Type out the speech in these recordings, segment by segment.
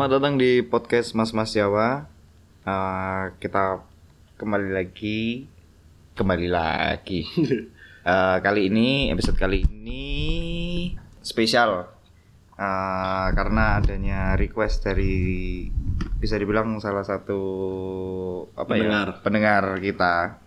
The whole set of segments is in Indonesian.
Selamat datang di podcast Mas Mas Jawa. Eh, kita kembali lagi, kembali lagi. Eh, kali ini episode kali ini spesial Eh, karena adanya request dari bisa dibilang salah satu apa Pendengar. ya pendengar kita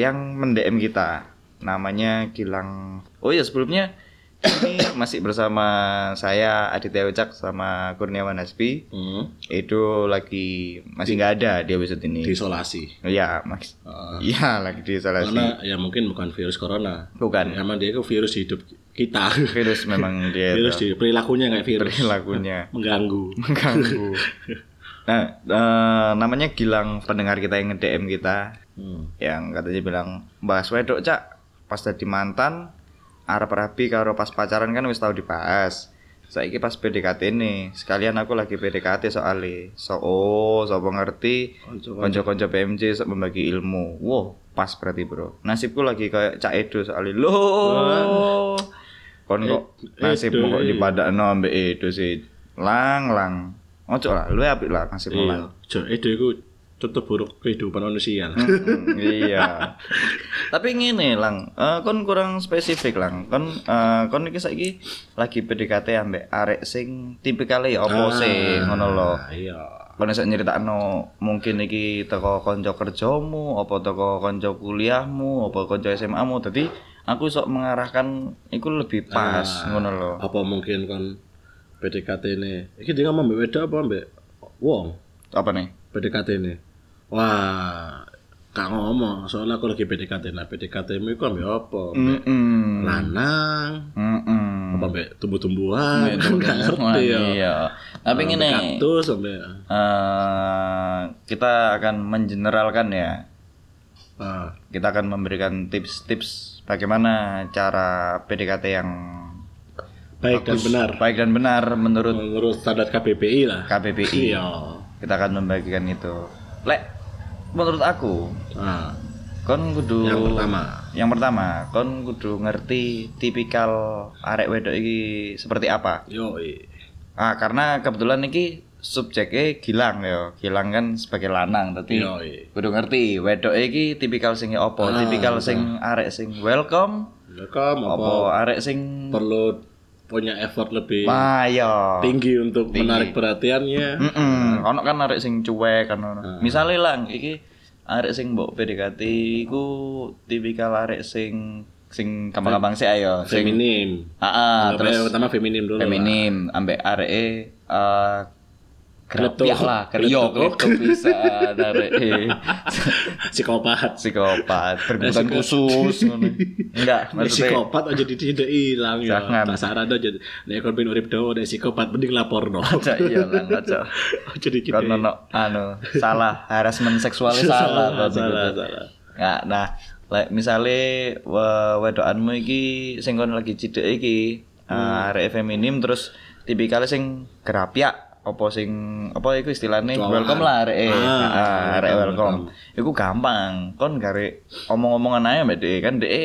yang mendm kita namanya Gilang. Oh ya sebelumnya ini masih bersama saya Aditya Wicak sama Kurniawan Hasbi. Hmm. Itu lagi masih nggak ada di episode ini. Diisolasi. Iya, Mas. Ah. Iya, lagi di isolasi. Karena ya mungkin bukan virus corona. Bukan. Emang dia itu virus hidup kita. Virus memang dia virus di perilakunya kayak virus. perilakunya Mengganggu. mengganggu. Nah, eh, namanya Gilang pendengar kita yang nge-DM kita Hmm. yang katanya bilang bahas wedok cak pas jadi mantan arep rabi karo pas pacaran kan wis tau dibahas. Saiki pas PDKT nih sekalian aku lagi PDKT soalnya. So oh sopo ngerti? Konco-konco. PMJ sok membagi ilmu. Wow pas berarti bro. Nasibku lagi kayak cak Edo soalnya. Loh. Kon kok Edo, kok dipadakno ambek Edo sih. Lang lang ojo lah lu apik lah nasibmu lang Iya. Jo, itu itu contoh buruk kehidupan manusia. lah. Hmm, iya. Tapi ngene lang, eh, kon kurang spesifik lang. Kon eh, kon iki saiki lagi PDKT ambek arek sing tipikale ya opo sih ngono lho. Ah, Iya. Kon iso nyeritakno mungkin iki teko kanca kerjamu, apa teko kanca kuliahmu, apa kanca SMA-mu. Dadi aku sok mengarahkan iku lebih pas Ah. ngono lho. Apa mungkin kan PDKT ini? Iki dia ngomong mbek wedok apa mbek wong? Apa nih? PDKT ini. Wah, gak ngomong. Soalnya aku lagi PDKT. Nah, PDKT mu itu ambek apa? Mbek Mm. lanang, Mm. apa mbek tumbuh-tumbuhan? Gak ngerti ya. Iya. Tapi ngene, Kaktus sampai eh kita akan mengeneralkan ya. ah, Kita akan memberikan tips-tips bagaimana cara PDKT yang baik dan bagus, benar. Baik dan benar menurut Menurut standar KBBI lah. KBBI. Iya. Kita akan membagikan itu. Lek menurut aku, Nah, kon kudu yang pertama. yang pertama, kon kudu ngerti tipikal arek wedok iki seperti apa. Yo, Ah, karena kebetulan iki subjeknya Gilang ya. Gilang kan sebagai lanang, tapi kudu ngerti wedok iki tipikal sing opo, Ah, tipikal sing arek sing welcome, Welcome apa opo arek sing perlu punya effort lebih ayo. tinggi untuk Tinggi. menarik perhatiannya. Heeh, ono kan arek sing cuek kan ono. Ah. Misale lang iki arek sing mbok PDKT iku tipikal arek sing sing gampang-gampang sih ayo, sing Feminim. Ah, terus pertama feminim dulu. feminim ambek areke eh Kerapiak lah, keryo, Klepto. klepto bisa areke Psikopat. psikopat, berkebutuhan khusus. Enggak, maksudnya psikopat aja tidak hilang ya. Jangan. Tak saran aja. Nek kon pengen urip dawa nek psikopat mending lapor no. aja iya lah, aja. Jadi kita Kan ono anu, salah harassment seksualnya salah, salah, salah, salah. Nah, nah, lek misale we- wedokanmu iki sing kon lagi cidek iki, Hmm. uh, feminim terus tipikal sing gerapiak apa sing apa iku istilahnya Cowok. welcome lah arek Ah, ah, arek welcome, welcome. Iku gampang. Kon gare omong-omongan aja mbak DE kan DE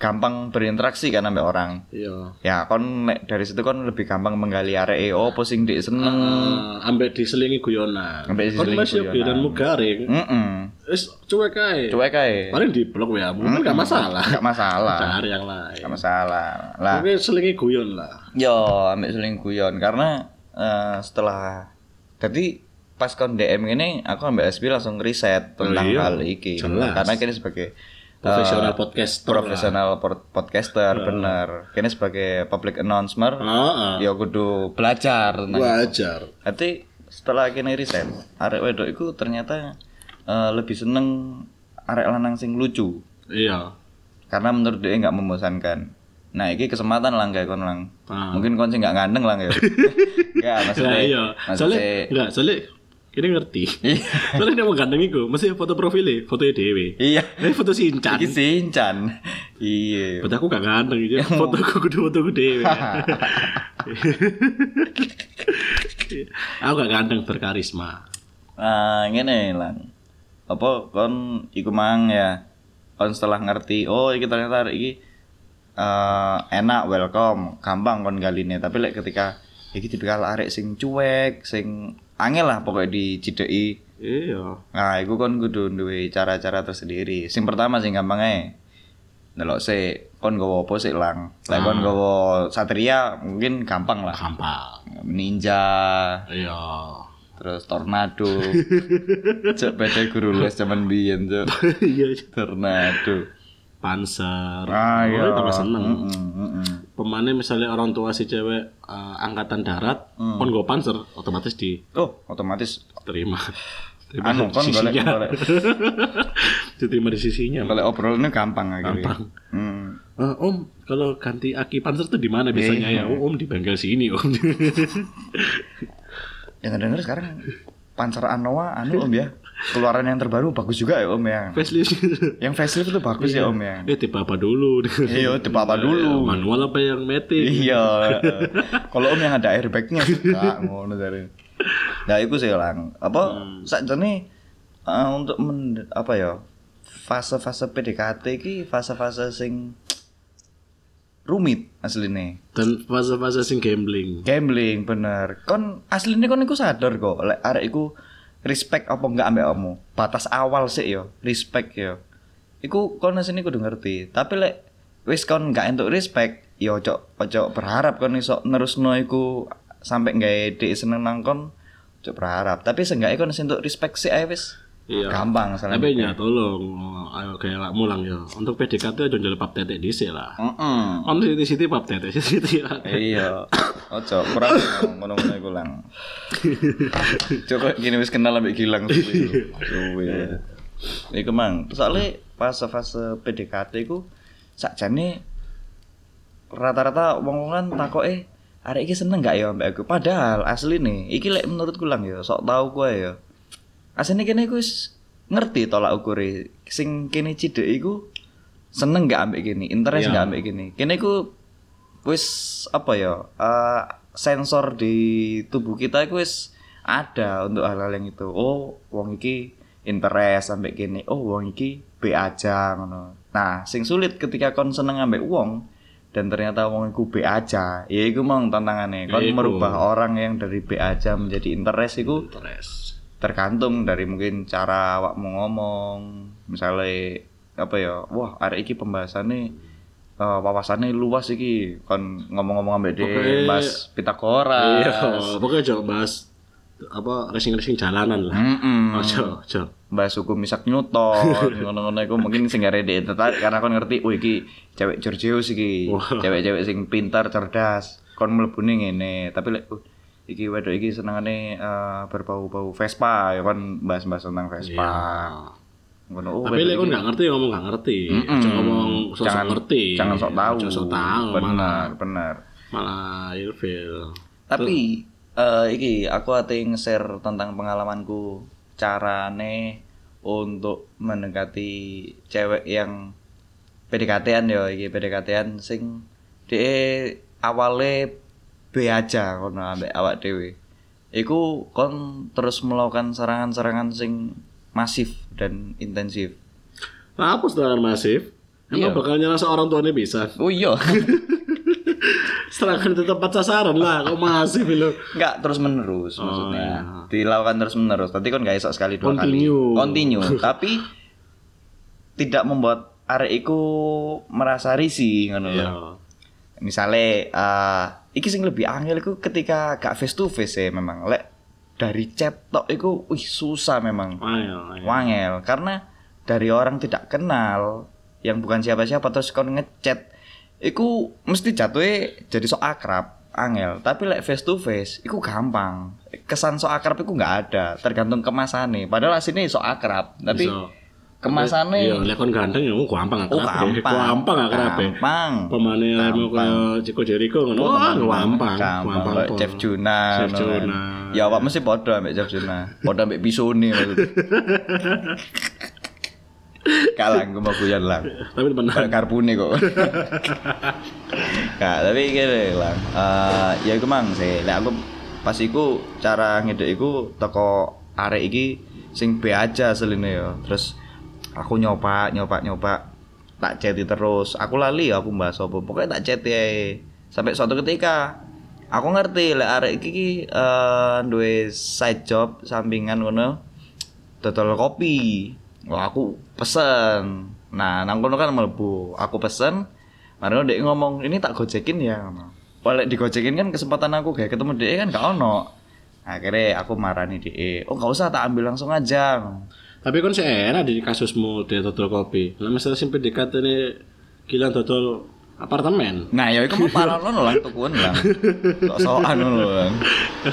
gampang berinteraksi kan ambek orang. Iya. Ya, kon dari situ kon lebih gampang menggali arek oh apa sing DE seneng. Ah, ambek diselingi guyonan. Ambek Kon diselingi masih guyonan. garing. Heeh. Wis cuek ae. Cuek ae. Paling di blok ya, mungkin gak masalah. Gak masalah. Cari yang lain. Gak masalah. Lah, Tapi selingi guyon lah. Yo, ambek seling guyon karena eh, setelah jadi pas kon DM ini aku ambek SB langsung riset tentang Oh iya, hal iki. jelas. Karena kini sebagai Profesional eh, podcaster. profesional podcaster bener. Kini sebagai public announcer Ah, ah. ya kudu belajar tentang wajar. Nanti setelah kini riset, arek wedok itu ternyata eh, lebih seneng arek lanang sing lucu. Iya. Karena menurut dia nggak membosankan. Nah, ini kesempatan lah kayak kon lang. Ah. Mungkin kon sih nggak ganteng lah ya. Enggak, maksudnya. Nah, iya. Soalnya maksudnya enggak, soalnya ini ngerti. soalnya dia mau ganteng iku, mesti foto profile, foto dhewe. iya. Eh foto sincan. Iki Sinchan. Iya. Foto aku gak ganteng gitu. Foto aku kudu foto ku dhewe. aku gak ganteng berkarisma. Nah, ngene lang. Apa kon iku mang ya. Kon setelah ngerti, oh iki ternyata iki eh enak welcome, gampang kon galine. Tapi lek ketika iki tipikal arek sing cuek, sing angel lah pokoknya dicideki. Iya. Nah, iku kon kudu duwe cara-cara tersendiri. Sing pertama sing gampang ae. Delok sik kon gowo apa sik lang. Lek kon gowo satria mungkin gampang lah. Gampang. Ninja, Iya. terus tornado. Cek PT guru les zaman biyen, Cuk. Iya. Tornado. Panser. Ah, iya. Oh, tambah seneng. Mm-mm, mm-mm. Pemane misalnya orang tua si cewek eh, angkatan darat, Hmm. pon go panser, otomatis Oh, otomatis diterima. Terima anu di kon golek golek Diterima di sisinya. golek obrolannya gampang akhirnya. Gampang. Hmm. Eh, om, kalau ganti aki panser tuh di mana biasanya Iya. ya? Oh, om di bengkel sini, om. Dengar-dengar sekarang Panzer Anoa anu Om ya. Keluaran yang terbaru bagus juga ya Om ya. Facelift. Yang facelift itu bagus ya Om ya. eh, tipe apa dulu? Iya, tipe apa dulu? Manual apa yang metik? Iya. Kalau Om yang ada airbagnya suka ngono dari. Nah, itu sih lang. Apa sakjane eh, untuk men, apa ya? Fase-fase PDKT iki fase-fase sing rumit aslinya. Dan fase-fase sing gambling. Gambling bener. Kon aslinya kon iku sadar kok lek arek iku respect apa enggak ambek kamu. Batas awal sih yo, respect yo. Iku kon aslinya kudu ngerti. Tapi lek wis kon enggak entuk respect, yo ojo ojo berharap kon iso nerusno iku sampai nggak dhek seneng nang kon. Ojo berharap. Tapi seenggaknya kon entuk respect sih ae wis. Iya. Gampang salah. Tapi ya tolong, ayo kayak lak mulang ya. Untuk PDKT aja jual pap tetek dhisik lah. Heeh. On siti siti pap tetek siti ya. Iya. Ojo kurang ngono-ngono iku lang. Coba gini wis kenal ambek Gilang suwe. Suwe. Iku mang, soalnya fase-fase PDKT iku sakjane rata-rata wong-wongan takoke arek iki seneng gak ya ambek aku. Padahal asli nih, iki lek menurutku lang ya, sok tau kowe ya. Asline kene iku wis ngerti tolak ukure. Sing kene cidek iku seneng gak ambek gini, interest Iya. gak ambek gini. Kene iku wis apa ya eh, sensor di tubuh kita itu wis ada untuk hal-hal yang itu oh wong iki interest sampai gini oh wong iki B aja ngono nah sing sulit ketika kon seneng ambek wong dan ternyata wong iku B aja ya iku mau tantangannya kon Ya iku. merubah orang yang dari B aja menjadi interest iku Interest. Tergantung dari mungkin cara awakmu ngomong misalnya apa ya wah hari iki pembahasannya eh, wawasannya luas iki kon ngomong-ngomong ambek Pokoknya- bahas Pitagoras Iya, pokoknya coba bahas apa racing-racing jalanan lah. Mm-mm. Ojo, ojo. bahas hukum Isaac Newton ngono-ngono iku mungkin sing gak dia tertarik karena kon ngerti oh iki cewek Georgius iki cewek-cewek sing pintar cerdas kon mlebune ngene tapi lek uh, iki wedok iki senengane eh, berbau-bau Vespa ya kon bahas-bahas tentang Vespa ngono oh, Tapi lek kon nggak ngerti ngomong nggak ngerti. Mm-mm. Ojo ngomong sosok jangan ngerti. jangan sok tahu Ojo sok tahu. benar benar malah ilfil. tapi eh, iki aku ate nge-share tentang pengalamanku carane untuk mendekati cewek yang PDKT-an ya iki PDKT-an sing de awale B aja kono ambek awak dhewe. Iku kon terus melakukan serangan-serangan sing masif dan intensif. Nah, apa serangan masif? Emang Iya. bakal nyerang seorang tuanya bisa. Oh iya. Serangan di tempat sasaran lah, kok masif lo. Enggak terus menerus Oh, maksudnya. iya. Dilakukan terus menerus. Tadi kan gak esok sekali dua Continue. kali. Continue. Tapi tidak membuat arek iku merasa risih ngono lho. Iya. Misale eh iki sing lebih angel iku ketika gak face to face ya memang. Lek dari chat tok iku wih susah memang. Ayo. Wangel karena dari orang tidak kenal yang bukan siapa-siapa terus kon ngechat iku mesti jatuhnya jadi sok akrab angel tapi like face to face iku gampang kesan sok akrab iku nggak ada tergantung kemasannya padahal aslinya sok akrab tapi Iso. Kemasannya Iya, lek kon ganteng ya gampang oh akrab. gampang Gampang akrab. gampang Pemane Gampang. kaya Ciko Jericho ngono. Oh, gampang. gampang. Chef Juna Chef kan. Juna. ya awak mesti podo ambek Chef Juna podo ambek maksudnya kalah gue mau guyon lah Tapi. Kayak karpune kok. Gak, tapi gini lah. Eh, ya iku mang sih. Lek aku pas iku cara ngedek iku teko arek iki sing B aja seline ya. Terus aku nyoba, nyoba, nyoba tak chat terus. Aku lali ya aku bahas apa. Pokoknya tak chat ya. Sampai suatu ketika aku ngerti lek arek iki ki, duwe side job sampingan ngono dodol kopi. Wah, aku pesen. Nah, nang kono kan mlebu. Aku pesen. Mari dek ngomong, "Ini tak gojekin ya." Boleh digojekin kan kesempatan aku kayak ketemu DE kan gak ono. Akhirnya aku marani DE. Oh, gak usah tak ambil langsung aja. Tapi kan sih enak di kasusmu dia dodol kopi. Lah misalnya sing PDKT ini gila dodol apartemen. Nah, ya iku mau paralon lah tukuan lah. Sok-sokan ngono lah.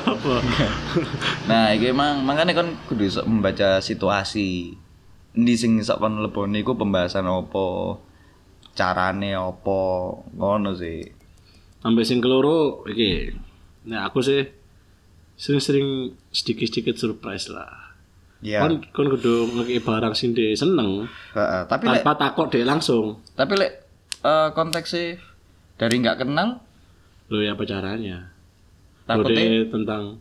Apa? Nah, iki emang makanya kan kudu iso membaca situasi. Endi sing iso kon lebone iku pembahasan apa? Carane apa? Ngono sih. Sampai sing keloro iki. Nah, aku sih sering-sering sedikit-sedikit surprise lah. Iya. Kon kon kudu ngeki barang sing dia seneng Heeh, tapi lek tanpa takut dia langsung. tapi lek eh, konteksnya dari nggak kenal Lo ya apa caranya? takutnya tentang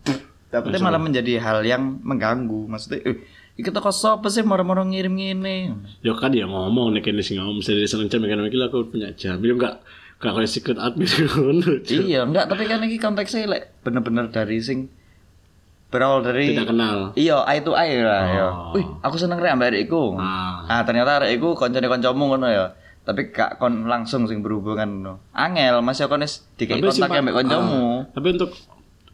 takutnya malah menjadi hal yang mengganggu. Maksudnya, eh, iki toko sapa sih moro-moro ngirim ngene. Ya kan dia ngomong nih kene sing ngomong saya seneng jam kan iki aku punya jam. Ya enggak enggak kayak secret admin ngono. Iya, enggak, tapi kan iki konteksnya lek bener-bener dari sing berawal dari Tidak kenal. Iya, eye to eye lah ya. Oh. Wih, aku seneng rek ambek adikku. Ah. Ah, ternyata arek iku koncone kancamu ngono ya. Tapi gak kon langsung sing berhubungan ngono. Angel, Mas ya kon wis dikei kontak ambek kancamu. ah, tapi untuk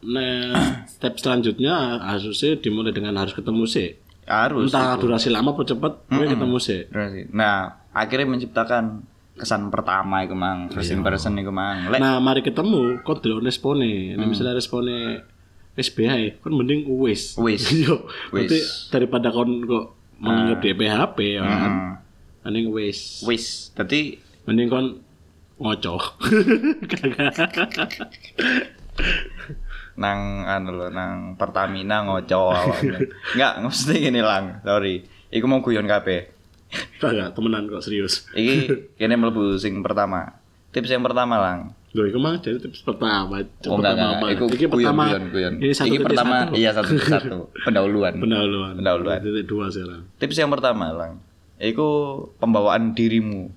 nah, step selanjutnya harusnya dimulai dengan harus ketemu sih. Harus. Entah durasi lama atau cepat, tapi ketemu sih. Durasi. Nah, akhirnya menciptakan kesan pertama iku mang, first impression iku mang. Lek Nah, mari ketemu, kok delok respone. Nah, misalnya respone SBH, kan mending wis. Wis. Wis. Berarti daripada kon kok menganggap dia PHP ya kan. Hmm. Mending wis. wis, dadi Mending kon ngoco. nang anu lho, nang Pertamina ngoco. Enggak, mesti gini lang, sorry. Iku mau guyon kabeh. Kagak temenan kok serius. Iki kene mlebu sing pertama. Tips yang pertama lang. Loh, itu mah jadi tips pertama. Oh enggak enggak, Pertama, iku Iki pertama. guyon guyon. Ini satu Iki pertama satu. iya satu satu. Pendahuluan. Pendahuluan. Pendahuluan. Titik dua sekarang. Tips yang pertama lang. Iku pembawaan dirimu.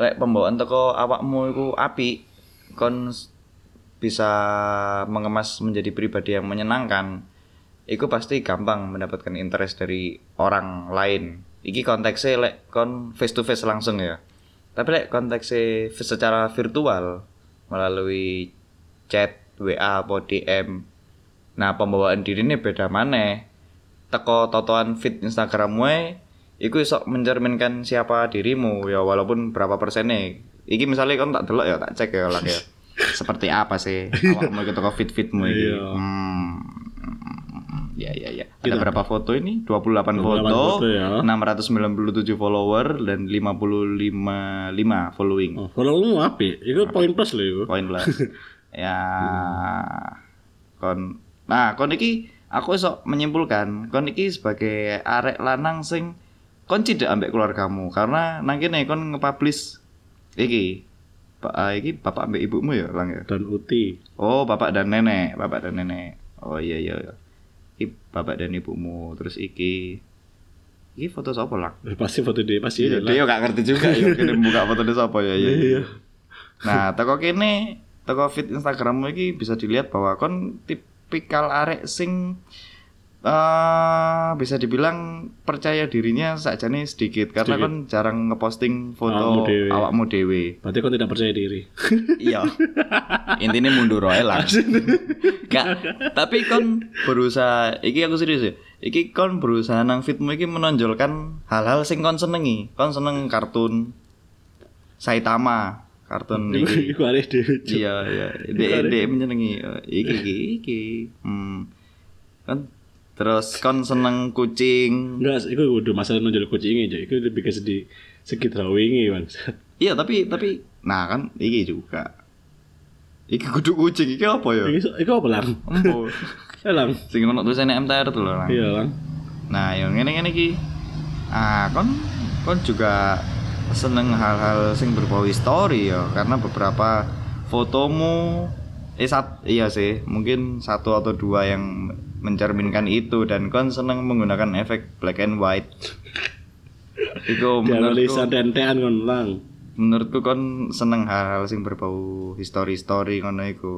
Lek pembawaan teko awakmu iku api kon bisa mengemas menjadi pribadi yang menyenangkan. Iku pasti gampang mendapatkan interest dari orang lain. Iki konteksnya lek kon face to face langsung ya. Tapi lek konteksnya secara virtual melalui chat, WA, atau DM. Nah, pembawaan diri ini beda mana? Teko totoan fit Instagrammu ae, iku iso mencerminkan siapa dirimu ya walaupun berapa persennya. Iki misalnya kon tak delok ya tak cek ya lah ya. Seperti apa sih awakmu iku teko fit-fitmu iki? Iya. Hmm. Ya ya ya. Ada berapa foto ini? 28, 28 foto, foto ya. 697 follower dan 55 5 following. Oh, lu api, itu poin plus loh itu. poin plus ya kon nah kon iki aku iso menyimpulkan kon iki sebagai arek lanang sing kon tidak ambek keluargamu karena nang kene kon nge-publish iki Pak ah, iki bapak ambek ibumu ya lang ya Dan Uti. oh bapak dan nenek bapak dan nenek oh iya iya iya. Iki bapak dan ibumu terus iki iki foto sapa lang Eh, Pasti foto dia pasti Iya, ini dia lah. gak ngerti juga ya kene buka fotone sapa ya ya. Iya. Nah, teko kene, teko feed Instagrammu iki bisa dilihat bahwa kon tipikal arek sing eh bisa dibilang percaya dirinya sakjane sedikit karena Sedikit. kon jarang ngeposting Awakmu foto awakmu dhewe. Berarti kau tidak percaya diri. iya. Intinya mundur ae lah. Gak, tapi kon berusaha iki aku serius ya. Iki kon berusaha nang fitmu iki menonjolkan hal-hal sing kon senengi. Kon seneng kartun Saitama, kartun iki. Iku arek dhewe. Iya, iya. Dek dek menyenengi eh, iki iki iki. Hmm. Kan terus kon seneng kucing. Enggak, itu udah masalah nonjol kucing aja. Itu lebih ke sedih sedikit drawingi bang. Iya, tapi tapi nah kan iki juga. Iki kudu kucing iki apa ya? Itu apa lang? Embo. Eh lang. Sing ono tulisannya MTR tuh. Lang. Iya lang. Nah, yang ngene-ngene iki. Ah, kon kon juga seneng hal-hal sing berbau histori ya, karena beberapa fotomu eh sat, iya sih, mungkin satu atau dua yang mencerminkan itu dan kon seneng menggunakan efek black and white. Iku Dianalisa menurutku, tentean kon lang. menurutku kon seneng hal-hal sing berbau histori-histori ngono iku.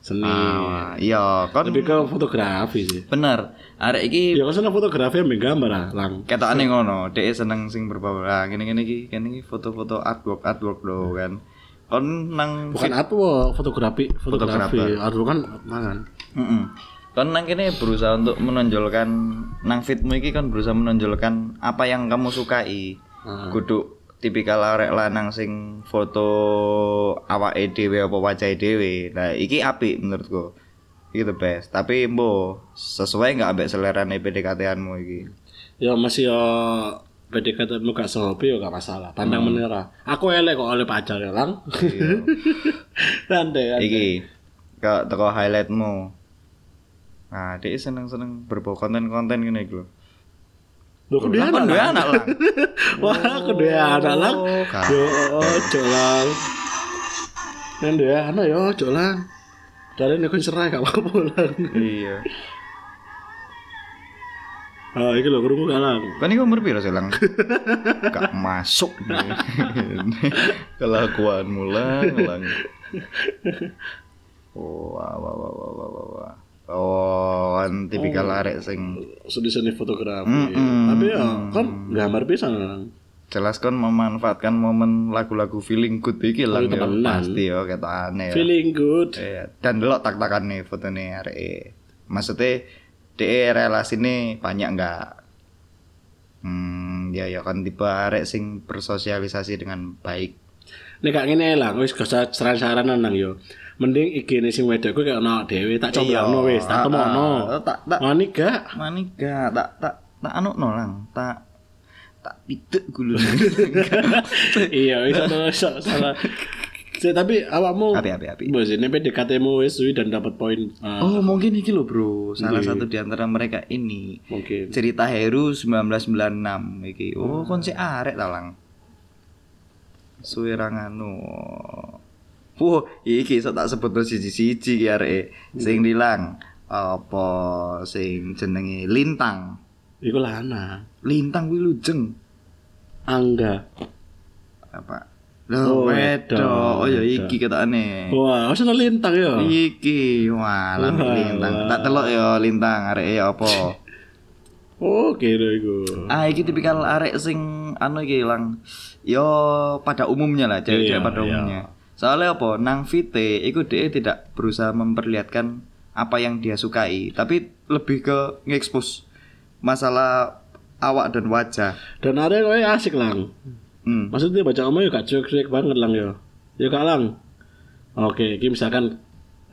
seni. Ah, iya, kon Lebih ke fotografi sih. bener. Arek iki Ya kan seneng fotografi ambil gambar ah, lang. ketokane ngono, dhek seneng sing berbau. Lah ngene-ngene iki, kan iki foto-foto artwork artwork do kan. Kon nang Bukan artwork, fotografi, fotografi. Artwork kan mangan. Heeh. Kon nang kene berusaha untuk menonjolkan nang fitmu iki kan berusaha menonjolkan apa yang kamu sukai. Heeh. Kudu tipikal arek lanang sing foto awake dhewe apa wajahe dhewe. Nah, iki apik menurutku. Iki the best. Tapi mbo sesuai nggak ambek selerane PDKT-anmu iki. Ya masih ya PDKT mu gak sehobi ya gak masalah. Pandang menera. Aku elek kok oleh pacar ya lang. Santai kan. Iki ke teko highlightmu. Nah, dia seneng-seneng berbau konten-konten iki lho. Loh, kok dia anak lang? anak lah. Wah, aku dua anak lang. Oh. Yo, ojo lang. Yang dua anak ya ojo lang. Dari ini kan cerai gak apa-apa lang. Iya. Ah, iki lho krungu gak lang. Kan ini umur piro selang? Gak masuk. Kelakuanmu lang, lang. Oh, wah, wah, wah, wah, wah, wah. Oh, kan tipikal arek sing Seni-seni fotografi. Mm-mm. Tapi ya kan gambar bisa lang. jelas kan memanfaatkan momen lagu-lagu feeling good iki lang ya pasti yo ya. Feeling good. Iya, dan delok tak-takan nih fotone arek. Maksudnya DE relasi ini banyak enggak? Hmm, ya ya kan tipe arek sing bersosialisasi dengan baik. Nek gak ngene lang, wis gak usah saran-saranan nang yo. Mending IG-ne sing wedok kuwi kayak ono dhewe tak coblokno wis, tak temokno. Ah, tak tak Mani gak? mani gak tak tak tak anu no lang, tak tak pitek gulu. iya, wis iso salah. Si, tapi awakmu Api api api. Bos, ini PDKT-mu wis suwi dan dapat poin. Ah, Oh, mungkin iki lho, Bro. Salah Iya. satu di antara mereka ini. mungkin. Cerita Heru 1996 iki. Oh, kon sik arek ta lang. Suwe ra nganu. Wah, iki iso tak sebut siji-siji ki arek sing dilang apa sing jenenge Lintang. Iku lana. Lintang kuwi lujeng. Angga. Apa? Oh, Loh, wedok, wedok. Oh ya iki ketokane. Wah, wis lintang ya. Iki, wah, lan Lintang. Tak telok ya Lintang arek ya apa? Oh, kira iku. Ah, iki tipikal arek sing anu iki lang. Yo pada umumnya lah, cewek-cewek Iya, pada iya. umumnya. Soalnya apa? Nang Vite iku dia tidak berusaha memperlihatkan apa yang dia sukai, tapi lebih ke ngekspos masalah awak dan wajah. Dan ada kowe asik lang. Hmm. Maksudnya baca omong ya gak cuek-cuek banget lang ya. Ya gak lang. Oke, iki misalkan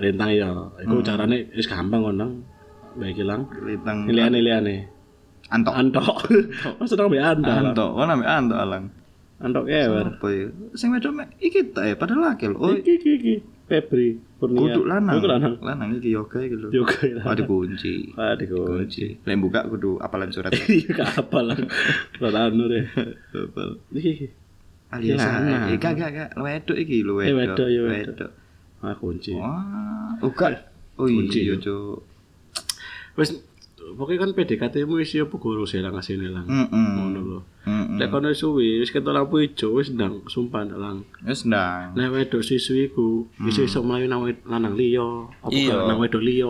lintang ya. Iku carane wis gampang kon lang. Baik lang. Lintang Liane liane. Antok. Antok. Maksud nang mbek antok. Antok, oh namanya Antok alang. Antok kewer. Apa ya? Sing wedok mek iki ta ya padahal laki lho. Oh, Iki iki iki. Febri Kurnia. kudu lanang. Kudu lanang. Lanang iki yoga iki lho. Juga Oh, dikunci. Aduh kunci. Kunci. Lek buka kudu apalan surat. Iya gak apa lah. Rada anu deh. Apal. Iki iki. Alias Lanang. eh gak gak gak wedok iki lho Eh, wedok. wedok, ya, wedok. Ah kunci. Wah, uga. Oh Kunci, iya, ya. Cuk. Wis pokoknya kan PDKT-mu wis ya pegoro sih lang asine lang. Ngono lho. Lek kono suwi wis ketok lampu ijo wis ndang sumpah ndak lang. Wis ndang. Nek wedok siswi ku iso iso mlayu nang lanang liya, apa gak nang wedok liya.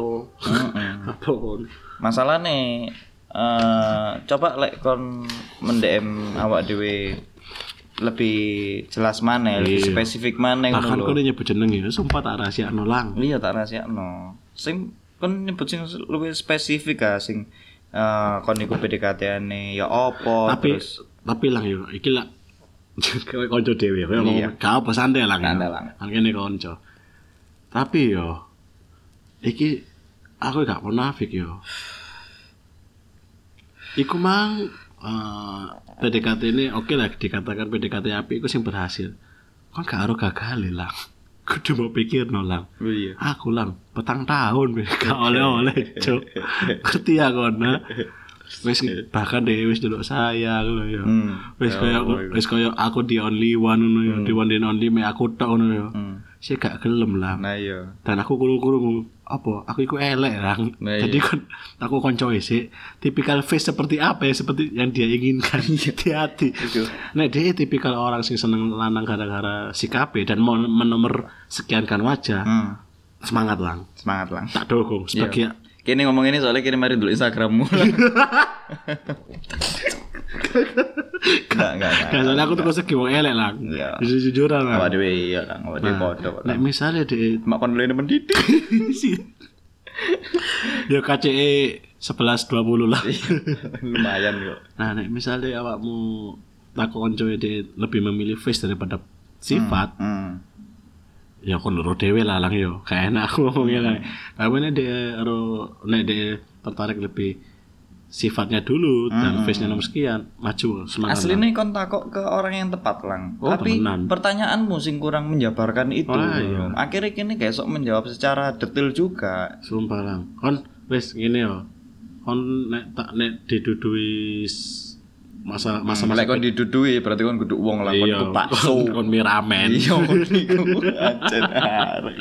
Apa kon? Masalahnya eh coba lek kon mendem awak dhewe lebih jelas mana, lebih Iya. spesifik mana Bahkan kono nyebut jeneng ya, sumpah tak rahasiakno lang. Iya tak rahasiakno. Sing kon nyebut sing luwih spesifik ah sing eh kon iku PDKT-ane ya apa tapi terus tapi lang yo iki lah kowe kanca dhewe kowe Iya. ngomong gak apa santai. Santai lang. Kan kene kanca. Tapi yo iki aku gak munafik yo. Iku mang eh, PDKT ini oke lah dikatakan PDKT api iku sing berhasil. Kan gak harus gagal lah. Kudu mau pikir no lang. Oh iya. Aku lang petang tahun gak oleh-oleh cuk. Ngerti ya kono. Wis bahkan dhewe wis delok saya ngono ya. Hmm. Wis kaya wis kaya aku di only one ngono ya, di one and only me aku tok ngono ya. Hmm. Saya gak gelem lah. Nah iya. Dan aku kurung-kurung apa? Aku iku elek lang. Nah, iya. Jadi kan aku konco sih tipikal face seperti apa ya seperti yang dia inginkan Iya. di hati. Nah dia tipikal orang sing seneng lanang gara-gara sikape dan mau menomor sekian kan wajah. Hmm. semangat lang. Semangat lang. Tak dukung sebagai Kini ngomong ini soalnya kini mari dulu Instagrammu. Enggak, enggak, soalnya aku tuh segi wong elek lang. Iya. Jujur-jujuran lah. Awak dhewe iya lah, awak dhewe padha. kok. Nek misalnya di Mak kon lene mendidik. ya KCE 11.20 lah. Lumayan kok. Nah, nek misalnya awakmu takon konco de lebih memilih face daripada sifat, Hmm. ya kon loro dhewe lah lang yo. Kayak enak aku ngomongnya lah. Tapi nek de ro nek de tertarik lebih sifatnya dulu dan face-nya nomor sekian, maju semangat. Asli nih kon takok ke orang yang tepat lang. Oh, Tapi temenan. pertanyaanmu sing kurang menjabarkan itu. Oh, iya. Akhirnya kini kayak sok menjawab secara detail juga. Sumpah lang. Kon wis ngene yo. Kon nek tak nek didudui masa masa masa Lek kon didudui berarti kon kudu wong lah kon iya, pakso. kon, mie ramen. Iya kon niku ajen arek.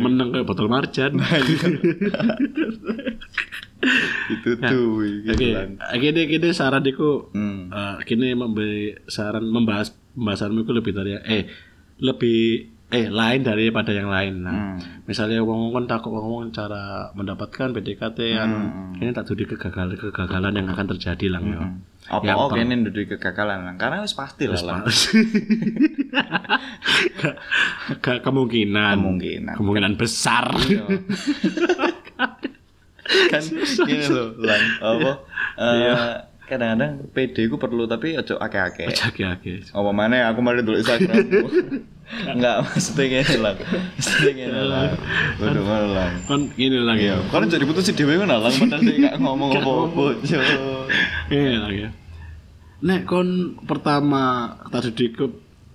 Meneng kayak botol marjan. Itu tuh gitu Oke, lan. gini gini saran iku Hmm. eh, gini memberi saran membahas pembahasanmu itu lebih dari eh lebih eh lain daripada yang lain. Nah, Hmm. misalnya wong kon takut wong cara mendapatkan PDKT anu ini tak tuduh kegagalan kegagalan yang akan terjadi lang yo. Apa oh per- kene nduduki kegagalan lang. Karena wis pasti lah lang. Gak- gak kemungkinan. Kemungkinan. Kemungkinan besar. Iya. kan gini loh lan apa eh, kadang-kadang PD ku perlu tapi ojo akeh-akeh Oke oke. apa mana aku mari dulu Instagrammu enggak maksudnya gini lah maksudnya gini lah lah Kon gini lang iya ya. kan jadi putus si dewe ngono lah padahal dia gak ngomong apa-apa. Iya lang ya. Nek kon pertama tadi di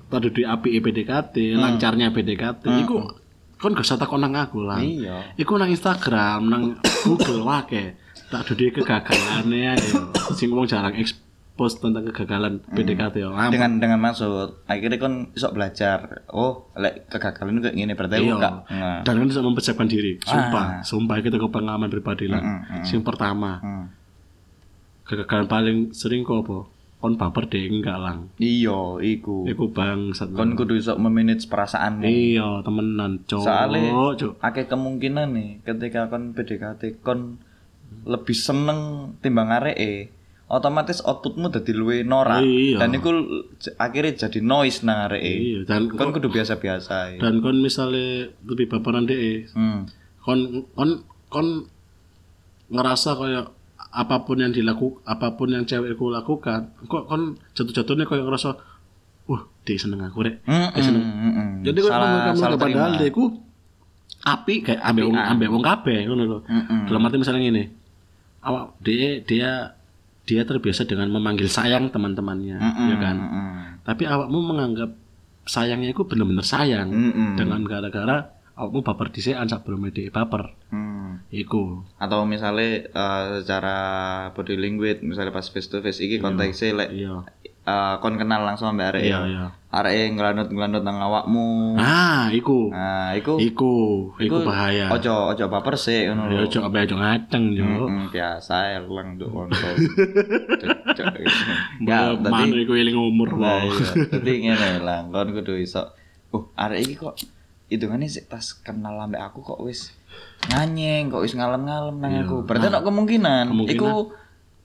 tadi di api PDKT, lancarnya PDKT, iku kon gak usah takon nang aku lah. iya Iku nang Instagram, nang Google wake. Tak dudu kegagalannya ya. Sing wong jarang expose tentang kegagalan PDKT ya. Lamp- dengan dengan maksud akhirnya kan bisa belajar oh lek kegagalan kayak gini berarti Iya. enggak nah. Dan kan bisa mempersiapkan diri. Ah. Sumpah, sumpah kita ke pengalaman pribadi lah. Mm, mm, Sing pertama, Hmm. kegagalan paling sering kok apa? Kon baper deh enggak lang. iya iku Iku bangsat. kon kudu iso memanage perasaanmu Iya, temenan, cok. Soalnya- Cok. akeh kemungkinan nih ketika kon PDKT kon lebih seneng timbang areke otomatis outputmu dadi luwe norak Iya. dan itu akhirnya jadi noise nang areke Iya, dan kon kudu biasa-biasa ya. dan kon misalnya lebih baperan deh, hmm. kon kon kon ngerasa kayak apa pun yang dilaku apa pun yang cewekku lakukan, kok kon jatuh-jatuhnya kayak ngerasa, wah dia seneng aku rek. Mm, Dia seneng. mm, mm, mm. Jadi salah kamu padahal dia ku api kayak ambek wong ambek wong kabeh ngono lho. Mm, mm. Dalam arti misalnya gini, awak dia dia dia terbiasa dengan memanggil sayang teman-temannya, Mm, ya kan. mm, mm. Tapi awakmu menganggap sayangnya itu bener-bener sayang Mm, mm. dengan gara-gara awakmu baper dhisik sebelum dia baper. Hmm. Iku. atau misalnya eh, secara body language misalnya pas face to face iki konteksnya lek Iya. eh, kon kenal langsung ambek arek Iya, iya. arek nglandut-nglandut nang awakmu Ah, iku. nah iku Iku, iku bahaya. ojo ojo baper sih ngono Ya lho ojo abe ojo ngaceng yo. Mm, biasa elang nduk. Cocok. Ya, Ya, mana tadi iku eling umur wae. iya. Tadi ngene lah, kon kudu iso. Uh, arek iki kok hitungane sik pas kenal ambek aku kok wis nganyeng, kok wis ngalem-ngalem nang Iya. aku. Berarti ada kemungkinan, kemungkinan. iku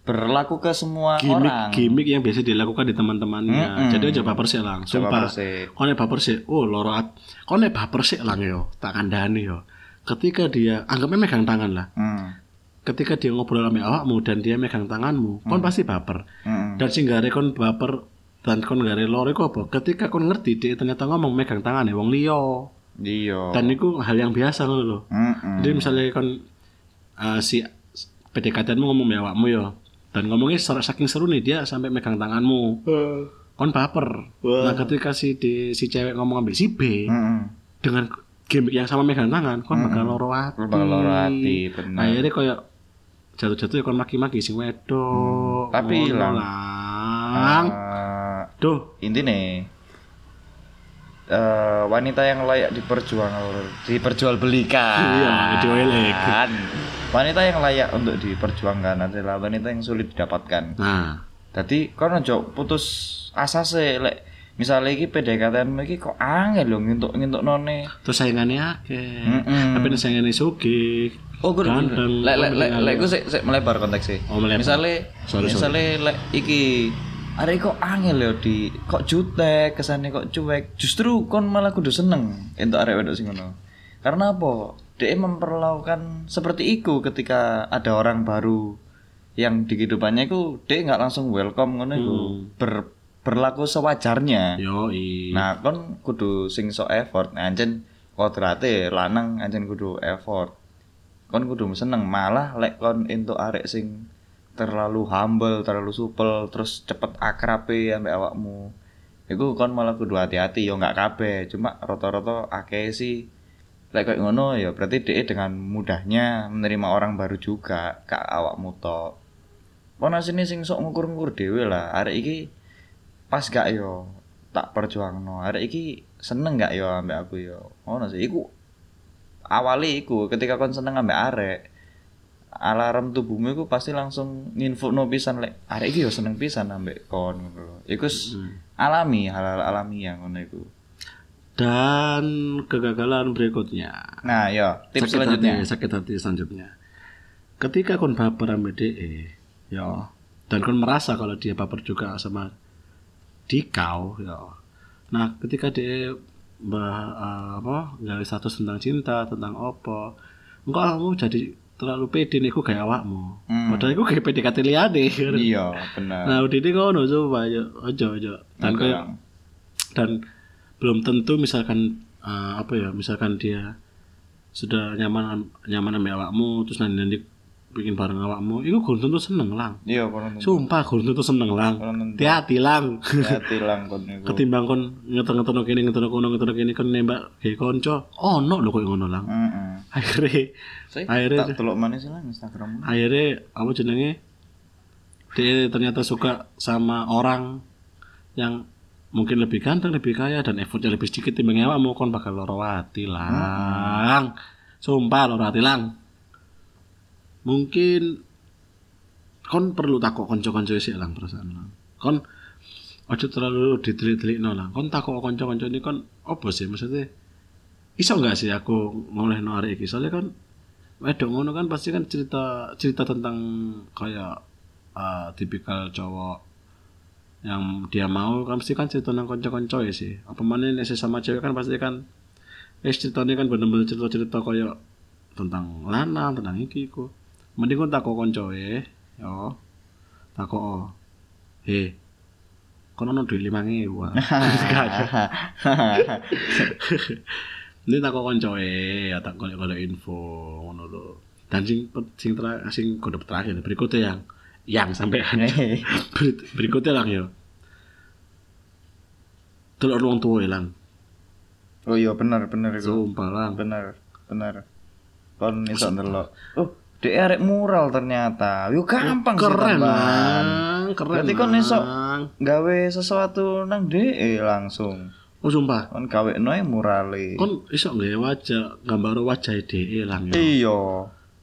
berlaku ke semua orang. Gimik-gimik yang biasa dilakukan di teman-temannya. Mm-mm. Jadi aja baper sih lang. Coba. Kau nek baper sih, oh loro at. Kau baper sih lang yo, tak kandani yo. Ketika dia anggapnya megang tangan lah. Hmm. Ketika dia ngobrol sama awakmu dan dia megang tanganmu, kon pasti baper. Hmm. Dan sing gare kon baper dan kon gare loro iku apa? Ketika kon ngerti dia ternyata ngomong megang tangan wong liya. Iya. Dan itu hal yang biasa ngono lho. Mm-mm. Jadi misalnya kon eh, si PDKT-mu ngomong sama awakmu yo. Dan ngomongnya ser- saking seru nih dia sampai megang tanganmu. Kon baper. Nah, ketika si di, si cewek ngomong ambil si B Mm-mm. dengan gimmick yang sama megang tangan, kon bakal loro hati. Bakal loro hati, bener. Akhirnya kayak jatuh-jatuh ya kon maki-maki sing wedok. Tapi Ngono lang. lang. Eh, Duh, intinya eh wanita yang layak diperjuang diperjualbelikan. Iya, diolek. Wanita yang layak untuk diperjuangkan adalah wanita yang sulit didapatkan. nah, Jadi kan ojo putus asa sih lek misalnya iki PDKT iki kok angel lho ngintuk-ngintuk none. Terus saingannya akeh. Mm-mm. Tapi nek saingannya sugih. Oh, gue. Lek lek lek lek gue sik sik melebar konteksnya. Oh, melebar. Misalnya misalnya lek iki Arek kok angel ya di kok jutek kesannya kok cuek. Justru kon malah kudu seneng entuk arek wedok sing ngono. Karena apa? Dia memperlakukan seperti itu ketika ada orang baru yang di kehidupannya itu dia nggak langsung welcome ngono iku. Ber, berlaku sewajarnya. Yo i. Nah, kon kudu sing sok effort. Nah, anjen kodrate lanang anjen kudu effort. Kon kudu seneng. Malah lek kon entuk arek sing terlalu humble, terlalu supel, terus cepet akrabe ambek awakmu. Iku kon malah kudu hati-hati yo nggak kabeh, cuma rata-rata akeh sih lek kayak ngono ya berarti dia dengan mudahnya menerima orang baru juga kak awakmu tok. Kon asine sing sok ngukur-ngukur dhewe lah. Arek iki pas gak yo tak perjuangno arek iki seneng gak yo ambek aku yo ngono sih iku awali iku ketika kon seneng ambek arek alarm tubuhmu iku pasti langsung nginfokno pisan lek arek iki yo seneng pisan ambek kon ngono lho iku s- alami hal-hal alami yang ngono iku Dan kegagalan berikutnya. nah yo tips sakit selanjutnya Hati, sakit hati selanjutnya. Ketika kon baper sama DE, ya, dan kon merasa kalau dia baper juga sama dikau, ya. Nah, ketika dia bah, eh, apa nggak status tentang cinta, tentang apa, engkau kamu jadi terlalu pede nih kayak awakmu. Hmm. Padahal aku kayak PDKT liane. iya bener. Nah, udah ini ngono coba aja, aja aja. Dan kayak dan belum tentu misalkan eh, apa ya misalkan dia sudah nyaman nyaman sama awakmu terus nanti nanti bikin bareng awakmu itu belum tentu seneng lang. Iya kon sumpah belum tentu seneng lang. Hati-hati lang. Hati lang kon ketimbang kon ngeter-ngeter kene ngeter kono ngeter kene kon nembak kayak konco oh no lo kok ngono lang. Heeh akhirnya Saya Akhirnya- tak telok mana sih lah Instagrammu akhirnya apa jenenge dia ternyata suka sama orang yang mungkin lebih ganteng, lebih kaya dan effortnya lebih sedikit timbang awakmu kon bakal loro hati lang. Sumpah loro hati lang. Mungkin kon perlu takut konco-konco sih lang perasaan lang. Kon ojo terlalu ditelik-telikno lang. Kon takut konco-konco ini kon apa sih maksudnya? Iso nggak sih aku ngolehno arek iki? Soalnya kan wedok ngono kan pasti kan cerita cerita tentang kayak uh, tipikal cowok yang dia mau kan pasti kan cerita tentang konco-konco ya sih. Apa mana nih sesama cewek kan pasti kan eh ceritanya kan bener-bener cerita-cerita kayak tentang lanang tentang iki ku mending kon takok konco eh yo. Takok oh he. Kono ono duit lima ngewu ini konco eh ya tak golek golek info ngono lho. Dan sing sing terakhir sing kode terakhir berikutnya yang yang sampai Berit- berikutnya lang yo telur ruang tua lang oh iya bener bener iku sumpah lang bener bener. Kon iso ndelok. Oh dek arek mural ternyata. Yo gampang sih keren tambahan. lang keren Berarti kon iso gawe sesuatu nang DE langsung oh sumpah? Kon gawe noe murale. Kon iso nggak wajah gambar wajah DE lang yo. Iya.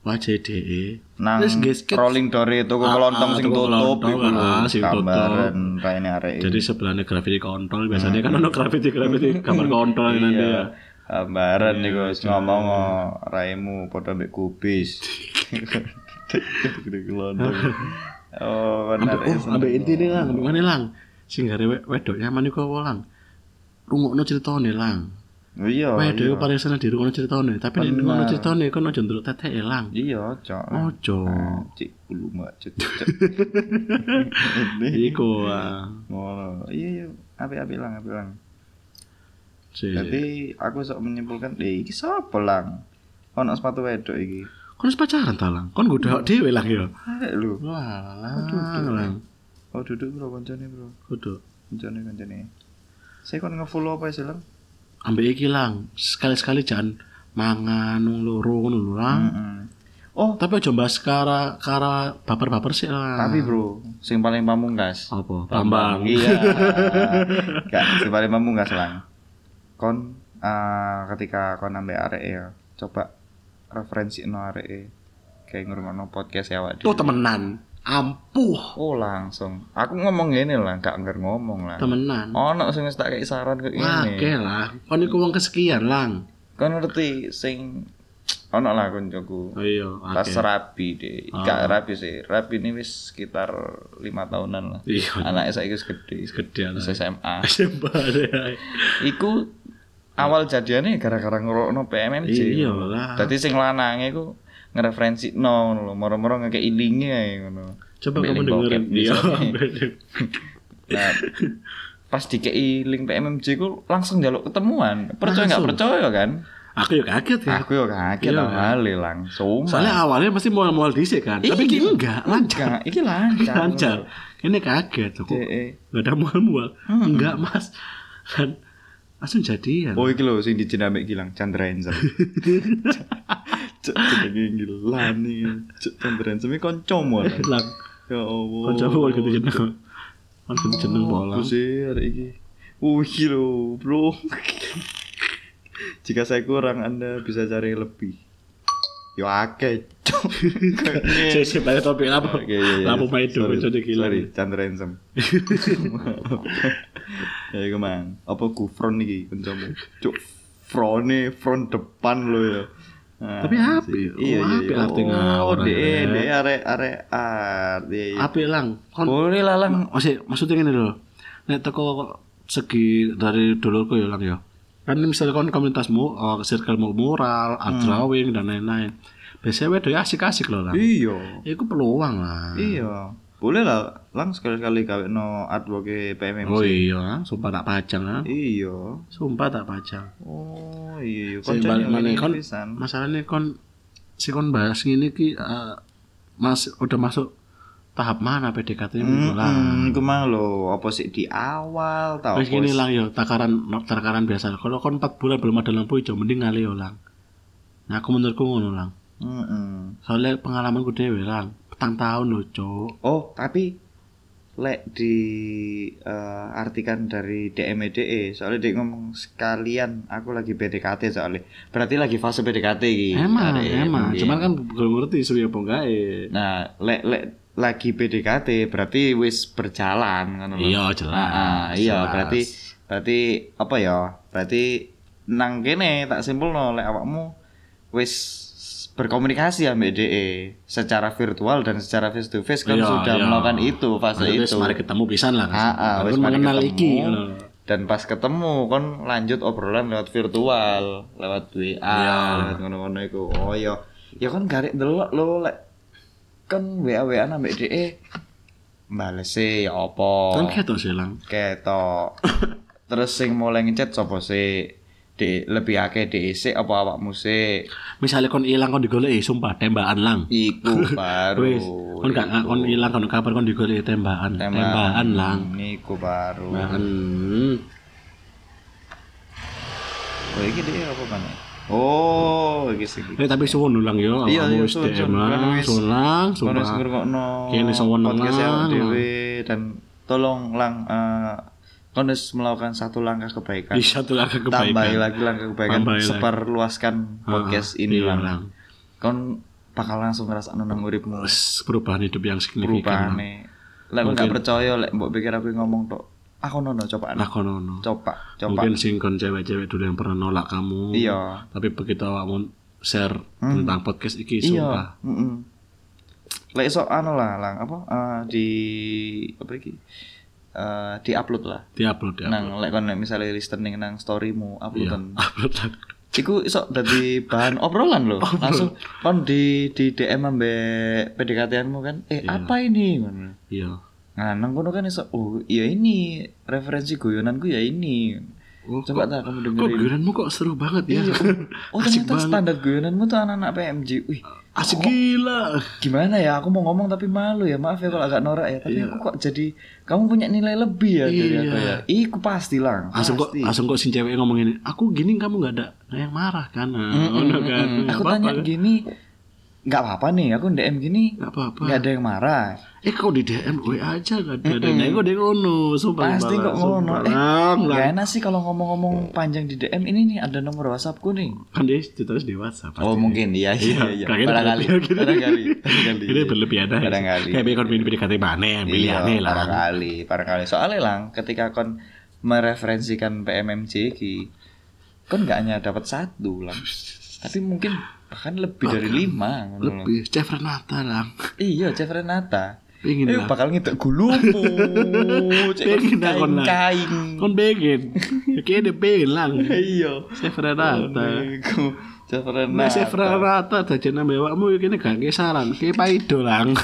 Wajah DE nang rolling dore tuku Ah, kelontong sing tutup iku ah, sing tutup. gambaran raine arek jadi sebelahnya graffiti kontrol biasanya kan ono graffiti gambar kontrol nanti iya ya. Gambaran niku wis ngomong oh, raimu padha mbek kubis. Kelontong. Oh bener oh ambek inti nih lang. Mana lang? Sing gare we- wedok nyaman iku apa lang rungokno ceritane lang. Oh iya wedok iku paling seneng dirungokno ceritane. Tapi nek ngono ceritane kon aja ndelok teteke lang? Iya cok. Ojo. Cik bulu mak cek iku ah. ngono. Iya iya. Api-api lang api lang. Jadi aku sok menyimpulkan, "Eh, iki sapa lang?" Ono sepatu wedok iki. kon pacaran ta lang? Kon godhok dhewe lang ya? Arek lho. wah lang. lang Oh, duduk bro koncone bro. kudu Koncone koncone. Saya kon nge-follow apa sih lang? ambek iki lang sekali-sekali jangan mangan nung loro ngono lho lang Heeh. Oh, tapi aja mbahas kara kara baper-baper sih lah tapi bro, sing paling pamungkas. apa Bambang Iya. Gak, sing paling pamungkas lang. Kon ah, ketika kon ambek arek ya, coba referensi no arek kayak ngurungono podcast ya awak tuh dhewe. temenan ampuh Oh langsung. Aku ngomong gini lah, gak ngerti ngomong lah. temenan. Ono sing wis tak kei saran ke Oke ini. lah, kon iku wong kesekian lang. Kan ngerti sing ono lah koncoku. Oh iya, Pas oke. rapi deh. Gak rapi sih. Rapi ini wis sekitar lima tahunan lah. Iya, Anaknya saya wis gede. gede lah. Wis SMA. Deh. Iku awal jadiannya gara-gara ngerokno PMMC. Iya lah. Dadi sing lanange iku ngereferensi no lho, moro-moro ngekek ilinge ae ngono. Coba kamu dengerin dia. biasanya. Nah, pas dikei link PMMC ku langsung jaluk ketemuan. Percaya nggak percaya kan? Aku ya kaget ya. Aku yo kaget Iya, awalnya langsung. Soalnya awalnya pasti mau mau dhisik kan. Tapi Iya. ini enggak, lancar. Enggak, iki lancar. Lancar. Ini kaget aku. Dek. Enggak ada mual-mual. Enggak, Mas. Kan langsung jadian. Oh iki lho sing dijiname Gilang Chandra Enzam. Cuk jenenge Gilang iki. Cuk Chandra Enzam iki kancamu. lah. Lang. Ya Allah. Kancamu kok gitu jeneng. Kan gitu jeneng bola. Sih hari ini. Uh, iki lho, bro. Jika saya kurang, Anda bisa cari lebih. Yo akeh, sih balik topik apa? Oke, iya, iya. Lapo main dulu, jadi gila. Sorry, Chandra Enzam. ya iku mang. Apa gufron iki kancamu? Cuk, frone front depan lo ya. Nah, Tapi sih. Oh, Iya, iya, iya. arti Oh, ngawur, dek, ya. dek arek arek art. Iya, iya. Apik lang. Boleh lah lang. Masih maksudnya gini loh. Nek teko segi dari dulurku ya lang ya. Kan misalnya kon komunitasmu, oh, circlemu mural, art Hmm. drawing dan lain-lain. Biasanya wedo asik-asik loh lang. Iya. Itu peluang lah. Iya. Boleh lah, lang sekali-kali gawe no artwork PMMC. Oh iya, sumpah tak pajang ah. Iya. Sumpah tak pajang. Oh iya, iya. Koncone balik mana kon masalahnya kon si kon bahas gini ki eh, mas udah masuk tahap mana PDKT ini lah. Hmm, mang lho, apa sih di awal tau Wis gini apa lang yo takaran takaran biasa. Kalau kon 4 bulan belum ada lampu hijau mending ngali yo lang. Nah aku menurutku ngono lang. Heeh. Soalnya pengalamanku dewe lang. Petang tahun loh cok. Oh, tapi lek di eh, artikan dari DMEDE E, soalnya dia ngomong sekalian aku lagi PDKT soalnya berarti lagi fase PDKT iki Emang Arek, emang. mungkin. Cuman kan belum ngerti suwi apa enggak eh. nah lek lek lagi PDKT berarti wis berjalan kan Iya jelas. Ah, ah, iya Jelas. berarti berarti apa ya berarti nang kene tak simpulno lek awakmu wis berkomunikasi ambek DE secara virtual dan secara face to face kan Iya, sudah iya. melakukan itu fase Maksudnya itu Mari ketemu pisan lah. Ah, ah, mari mengenal ketemu. iki. dan pas ketemu kon lanjut obrolan lewat virtual lewat WA Iya. lewat ngono-ngono iku oh iya ya kan garek delok lo lek kan WA WA ambek DE bales ya apa Kan ketok sih lang. ketok terus sing mulai ngechat sapa sih di lebih akeh DEC apa awakmu sih Misalnya kon ilang kon digoleki sumpah tembakan lang. iku baru Wis, kon gak kon ilang kon kabar kon digoleki tembakan. Tembakan lang. iku baru Tembakan. oh iki dia apa kan oh iki Eh tapi suwun lang yo. Iya, iya, suwun, DM suwun. wis- suwun ngrungokno Kene sewenang podcast lang. awak dhewe dan tolong lang eh kon wis melakukan satu langkah kebaikan Di satu langkah tambahi kebaikan. lagi langkah kebaikan Tambahi lagi. seperluaskan podcast Ah, ini iya, lang kon bakal langsung ngerasa nang uripmu perubahan hidup yang signifikan. Lang. perubahannya lek kon gak percaya lek mbok pikir aku ngomong tok aku nono coba Lah kono no. coba coba Mungkin singkon cewek-cewek dulu yang pernah nolak kamu. iya Tapi begitu awakmu share Hmm. tentang podcast iki iya sumpah. heeh lek sok anu lah lang apa eh, di apa iki eh di upload lah Diupload ya. nang lek kon misalnya listening nang storymu Iya, uploadan upload lang. Iku iso dadi bahan obrolan loh. Langsung kon di di DM ambek PDKT-anmu kan. Eh, apa ini? Iya. Nah, nang kono kan iso oh, iya ini referensi guyonanku ya ini. Oh, Coba tak kamu Kok dengerin. guyonanmu kok seru banget ya? Oh, Asik ternyata banget. standar guyonanmu tuh anak-anak PMJ. Wih, Asik gila. gimana ya? Aku mau ngomong tapi malu ya. Maaf ya kalau agak norak ya. Tapi aku kok jadi kamu punya nilai lebih ya dari aku Iya. ya. Iku pasti lah. Langsung kok langsung kok si cewek ngomong ini, aku gini kamu nggak ada yang marah kan? Nah, ngono kan. Mm-mm. Nggak Aku apa-apa tanya kan? gini, nggak apa-apa nih aku DM gini Gak apa-apa. nggak ada yang marah Eh kau di DM gue aja gak ada. Dan kok dia ngono, sumpah. pasti kok ngono eh nggak enak sih kalau ngomong-ngomong panjang di DM ini nih ada nomor WhatsAppku nih Kan dia ditulis di WhatsApp. oh mungkin iya iya iya Kayak gitu, barangkali barangkali Ini berlebihan aja. Barangkali. Kayak bikin pilih PDKT mana, iya pilihannya lah. barangkali barangkali soalnya lang ketika kon mereferensikan PMMJ ki kon nggak hanya dapat satu lang tapi mungkin bahkan lebih dari lima. Lebih, Chef Renata lang. iya Chef Renata Pengen Eh, bakal ngidek gulumu Pengen lah. kain Kon pengen. Kayaknya dia pengen lang. iya Chef Renata. Iku, Chef Nah, Renata Chef Renata dadi nambah awakmu iki gak kisaran. Kayak paido lang.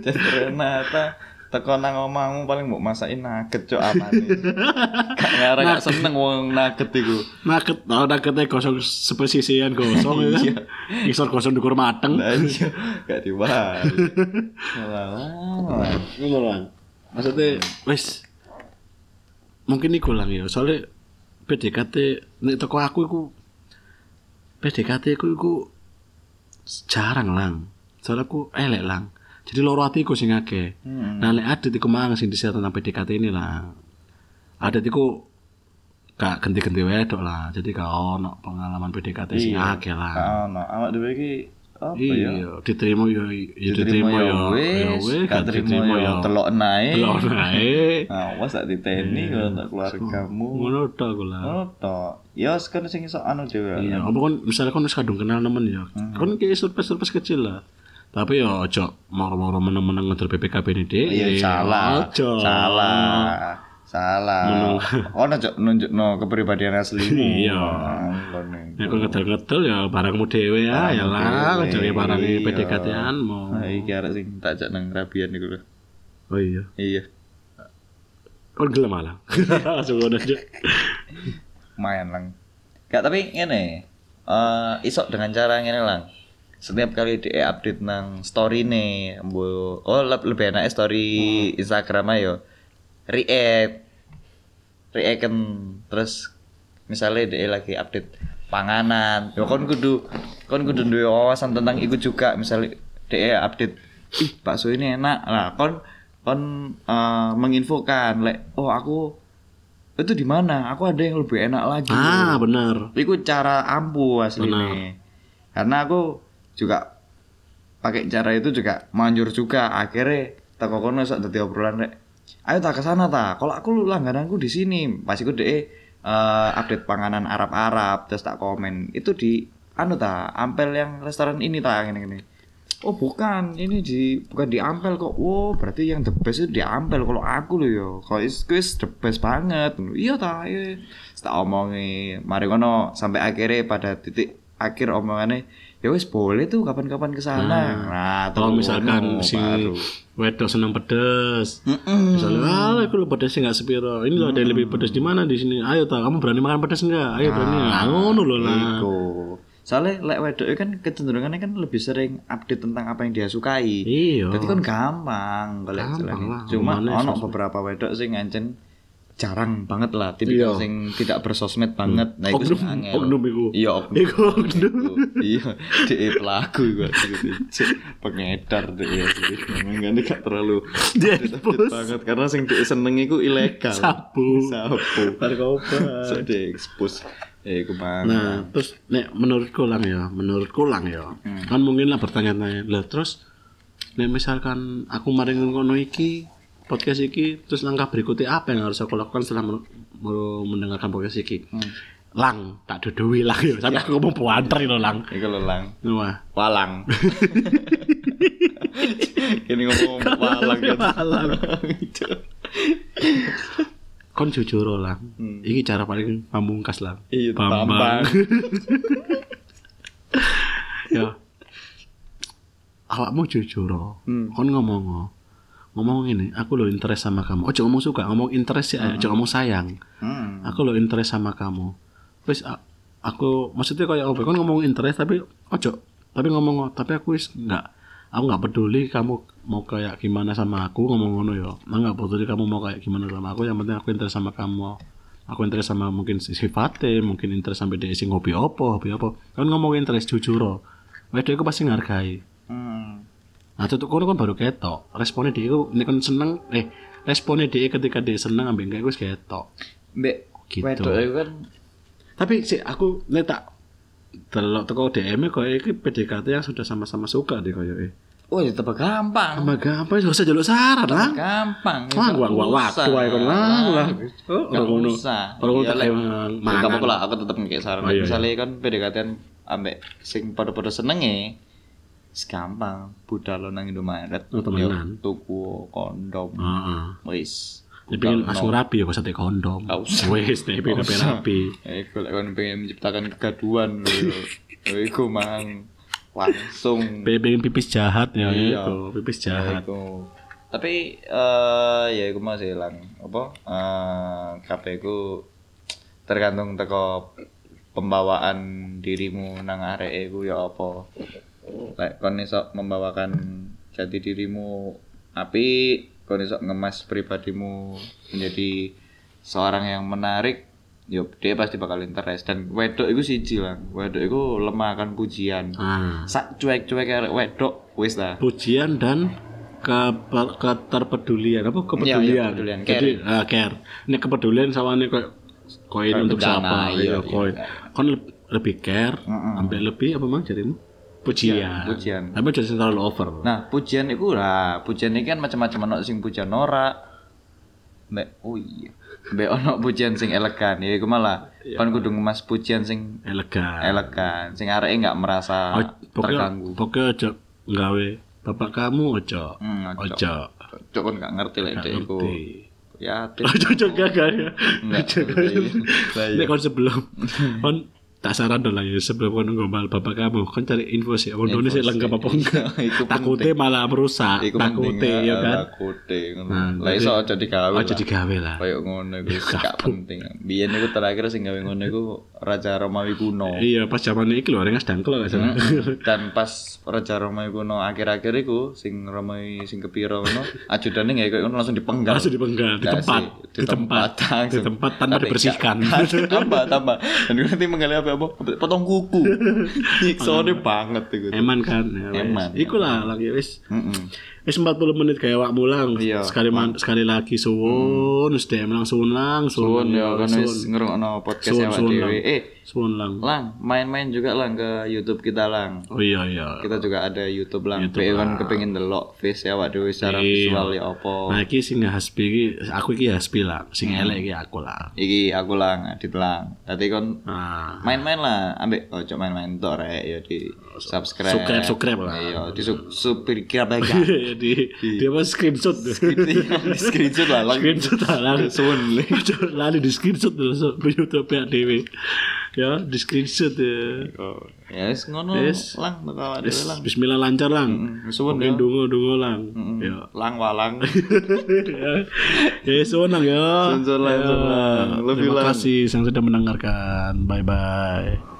Chef Renata teko nang omahmu paling mbok masakin nugget cok apa nih gak ngarep gak seneng wong nugget iku Naket, oh naketnya kosong spesisian kosong ya kan. Isor kosong dukur mateng. lah iya gak dibahas Walah. Ngono lang. Maksudnya wis mungkin iku lang ya. Soalnya PDKT nek teko aku iku PDKT ku iku jarang lang. Soalnya aku elek lang. Jadi loro atiku sing akeh. Hmm. Nah, lek adit iku mang sing disiar tentang PDKT ini lah. Adit iku gak ganti-ganti wedok lah. Jadi gak ono pengalaman PDKT sing Iya. akeh lah. Gak ono awak dhewe iki apa ya Iya, diterima yo ya diterima diterima ya yo. wis gak terima ya telok nae Telok nae. awas tak diteni kalau untuk keluargamu Ngono tok aku lah. Oh, toh. Ya, sekarang sing iso anu dhewe. Iya, apa kon misalnya kon wis kadung kenal nemen ya. Kon kayak surprise-surprise kecil lah. Tapi ya ojo moro-moro meneng-meneng ngedol PPKB ini deh. Iya, salah. Ojo. Salah. Salah. Oh, nunjuk nunjukno kepribadian aslimu. Iya. Ngono. Ya kon ngedol-ngedol ya barangmu dhewe ya, ya lah, ya barang Iya. PDKT-anmu. Nah, iki arek sing tak jak nang rabian iku lho. Oh iya. Iya. Kon gelem malah. Langsung ngono aja. Lumayan lang. Gak tapi ngene. Eh iso dengan cara ngene lang. Setiap kali di update nang story nih, mbo oh leb- lebih enak story Instagram ayo. React. React kan terus misalnya dia lagi update panganan. Ya kon kudu kon kudu duwe wawasan tentang itu juga. Misalnya dia update ih bakso ini enak. Lah kon kon eh, menginfokan lek oh aku itu di mana? Aku ada yang lebih enak lagi. Ah, bener. Iku cara ampuh aslinya. Karena aku juga pakai cara itu juga manjur juga. Akhirnya teko kono sok dadi obrolan rek. Ayo tak ke sana ta. Kalau aku langgananku di sini, pas iku dhek eh, update panganan Arab-Arab terus tak komen. Itu di anu ta, Ampel yang restoran ini ta ngene-ngene. Oh bukan, ini di bukan di Ampel kok. Oh berarti yang the best itu di Ampel. Kalau aku loh yo, kalau is is the best banget. Iya ta, iya. Tak omongi, mari kono sampai akhirnya pada titik akhir omongannya, ya wis boleh tuh kapan-kapan ke sana. Nah, Kalau tuh, misalkan ngono, si wedok seneng pedes. Mm-mm. Misalnya, ah, aku lo pedesnya nggak sepiro. Ini loh ada yang lebih pedes di mana di sini. Ayo tak, kamu berani makan pedes nggak? Ayo berani. Ah, ngono loh lah. Iku. Soalnya lek wedok kan kecenderungannya kan lebih sering update tentang apa yang dia sukai. Iya. Berarti kan gampang kalau Gampang lah, Cuma ono beberapa wedok sing ngancen jarang banget lah, tipikal Iya. sing tidak bersosmed banget. Nah, itu Oknum, sing angel. oknum iku. Iya, oknum. Iku oknum. Iya, dia pelaku iku pengedar dia. Enggak gak terlalu Dia update expose. banget karena sing dia seneng iku ilegal. Sabu. Sabu. Narkoba. Dia expose. Eh, iku. Nah, terus nek menurutku lang ya, menurutku lang ya. Kan mungkin lah bertanya-tanya. Lah terus nek misalkan aku maring ngono iki podcast iki terus langkah berikutnya apa yang harus aku lakukan setelah mendengarkan podcast iki? Lang, tak dudui lang ya. Sampai aku ngomong puantri lo lang. Iku lho lang. Wah, Walang. Ini ngomong walang kan. Walang. Itu. kon jujur lo, lang. Hmm. Iki cara paling pamungkas lang. Iya, Bambang. Ya. Awakmu jujur lo. Hmm. Kon ngomong oh. Ngomong ini, aku lo interest sama kamu. Ojo ngomong suka, ngomong interest sih, ojo ngomong sayang. Hmm. Aku lo interest sama kamu. A- aku maksudnya kayak apa? Kon ngomong interest tapi ojo. Tapi ngomong oh, tapi aku wis enggak aku nggak peduli kamu mau kayak gimana sama aku ngomong ngono ya. Aku nggak peduli kamu mau kayak gimana sama aku. Yang penting aku interest sama kamu. Aku interest sama mungkin si- sifatnya, mungkin interest sampai dia sing hobi apa, hobi apa. Kan ngomong interest jujur. oh. wedok iku pasti ngargai Hmm. Nah tutup kono kan baru ketok responnya dia iku nek kon seneng eh responnya dia ketika dia seneng ambek enggak wis ketok Mbak Gitu. wedok itu kan tapi sih aku nek tak delok teko DM kok iki PDKT yang sudah sama-sama suka deh koyo eh oh ya tetep gampang. sama gampang gak usah jaluk saran lah Gampang. Wah, gua gua waktu ae kon lah lah. Oh, orang ngono. Orang ngono Iya, tak emang Ya, gak apa-apa lah, aku tetep ngekek saran. Oh, iya, Misalnya kan PDKT ambek sing pada-pada seneng gampang. Budal lo nang Indomaret. Oh, temenan. Tuku kondom. Heeh. Wis. Dia pengen langsung rapi ya kondom. Gak usah. Wes, nek pengen rapi rapi. Eh, kalau kan pengen menciptakan kegaduhan lho. Iku mang langsung. Pengen pipis jahat ya Iya. itu, pipis jahat. Iku. Tapi eh ya iku masih lang apa? Eh kabeh iku tergantung teko pembawaan dirimu nang arek iku ya apa. Lek kon iso membawakan jati dirimu api, kon iso ngemas pribadimu menjadi seorang yang menarik, yo dia pasti bakal interest dan wedok iku siji lah. Wedok iku lemah akan pujian. Ah, Sak cuek-cuek arek wedok wis lah. pujian dan ke keterpedulian apa kepedulian. Iya, iya, kepedulian. Jadi ah, care. Nek kepedulian kok koin Kayak untuk bencana, siapa iya, iya koin. Kon le- lebih care, Mm-mm. sampai lebih apa mang jadimu? Pujian. pujian. Tapi jadi terlalu over. Nah, pujian iku lah, pujian iki kan macam-macam ono sing pujian norak. Mbak, oh iya. Mbak ono pujian sing elegan, ya iku malah kan kudu ngemas pujian sing elegan. elegan, sing areke nggak merasa Oh, pokoknya terganggu. pokoknya ojo nggawe bapak kamu ojo. Hmm, ojo. Ojo. Cok kan nggak ngerti lah itu. Ya, Ojo ojo gagal ya. Enggak. Ini iya. kon sebelum kon tak saran dong lah ya sebelum kon ngombal bapak kamu kon cari info sih wong ini sih lengkap apa enggak takutnya malah merusak takutnya ya kan Takute ngono. Nah, Lah iso aja digawe. lah. digawe lah Kayak ngono iku Ya, gak penting. Biyen iku terakhir sing gawe ngono iku Raja Romawi kuno. iya pas zaman ini lho orang dangkel gak salah Dan pas Raja Romawi kuno akhir-akhir iku sing Romawi sing kepiro ngono, ajudane nggak kayak ngono langsung dipenggal. langsung dipenggal di tempat sih, di tempat di tempat tanpa dibersihkan tambah tambah. Dan nanti menggali apa apa potong kuku. Nyiksone banget iku. eman kan ya. Eman. iku lah lagi wis. Wis 40 menit kayak wak mulang Iya. sekali man- sekali lagi suwun wis DM langsung lang Suwun suwun ya kan wis ngrungokno podcast Suwun, awak suwun, dhewe. Lang. Eh, suwun lang Lang, main-main juga lang ke YouTube kita lang. oh iya iya Kita juga ada YouTube lang. YouTube, Be kan Lang. kepengin delok face awak dhewe secara Iya. visual ya apa. Nah, iki sing hasbi iki aku iki hasbi lah, sing elek iki aku lah. Iki aku lang, Adit lang. Tadi kon Nah, main-main lah ambek ojo main-main tok rek ya di subscribe. Subscribe, subscribe lah. iya di sub subscribe aja di dia mau screenshot. Di screenshot lah lang screenshot lah Suwun. lalu di screenshot so ke YouTube ya dewe ya di screenshot ya. Oh ya wis ngono. Wis. lang awak dhewe lang. Bismillah lancar lang. Suwun ya. dungo dungo lang. Ya. lang walang ya ya suwun lang ya. Suwun, lang, Ya. terima kasih yang sudah mendengarkan. Bye bye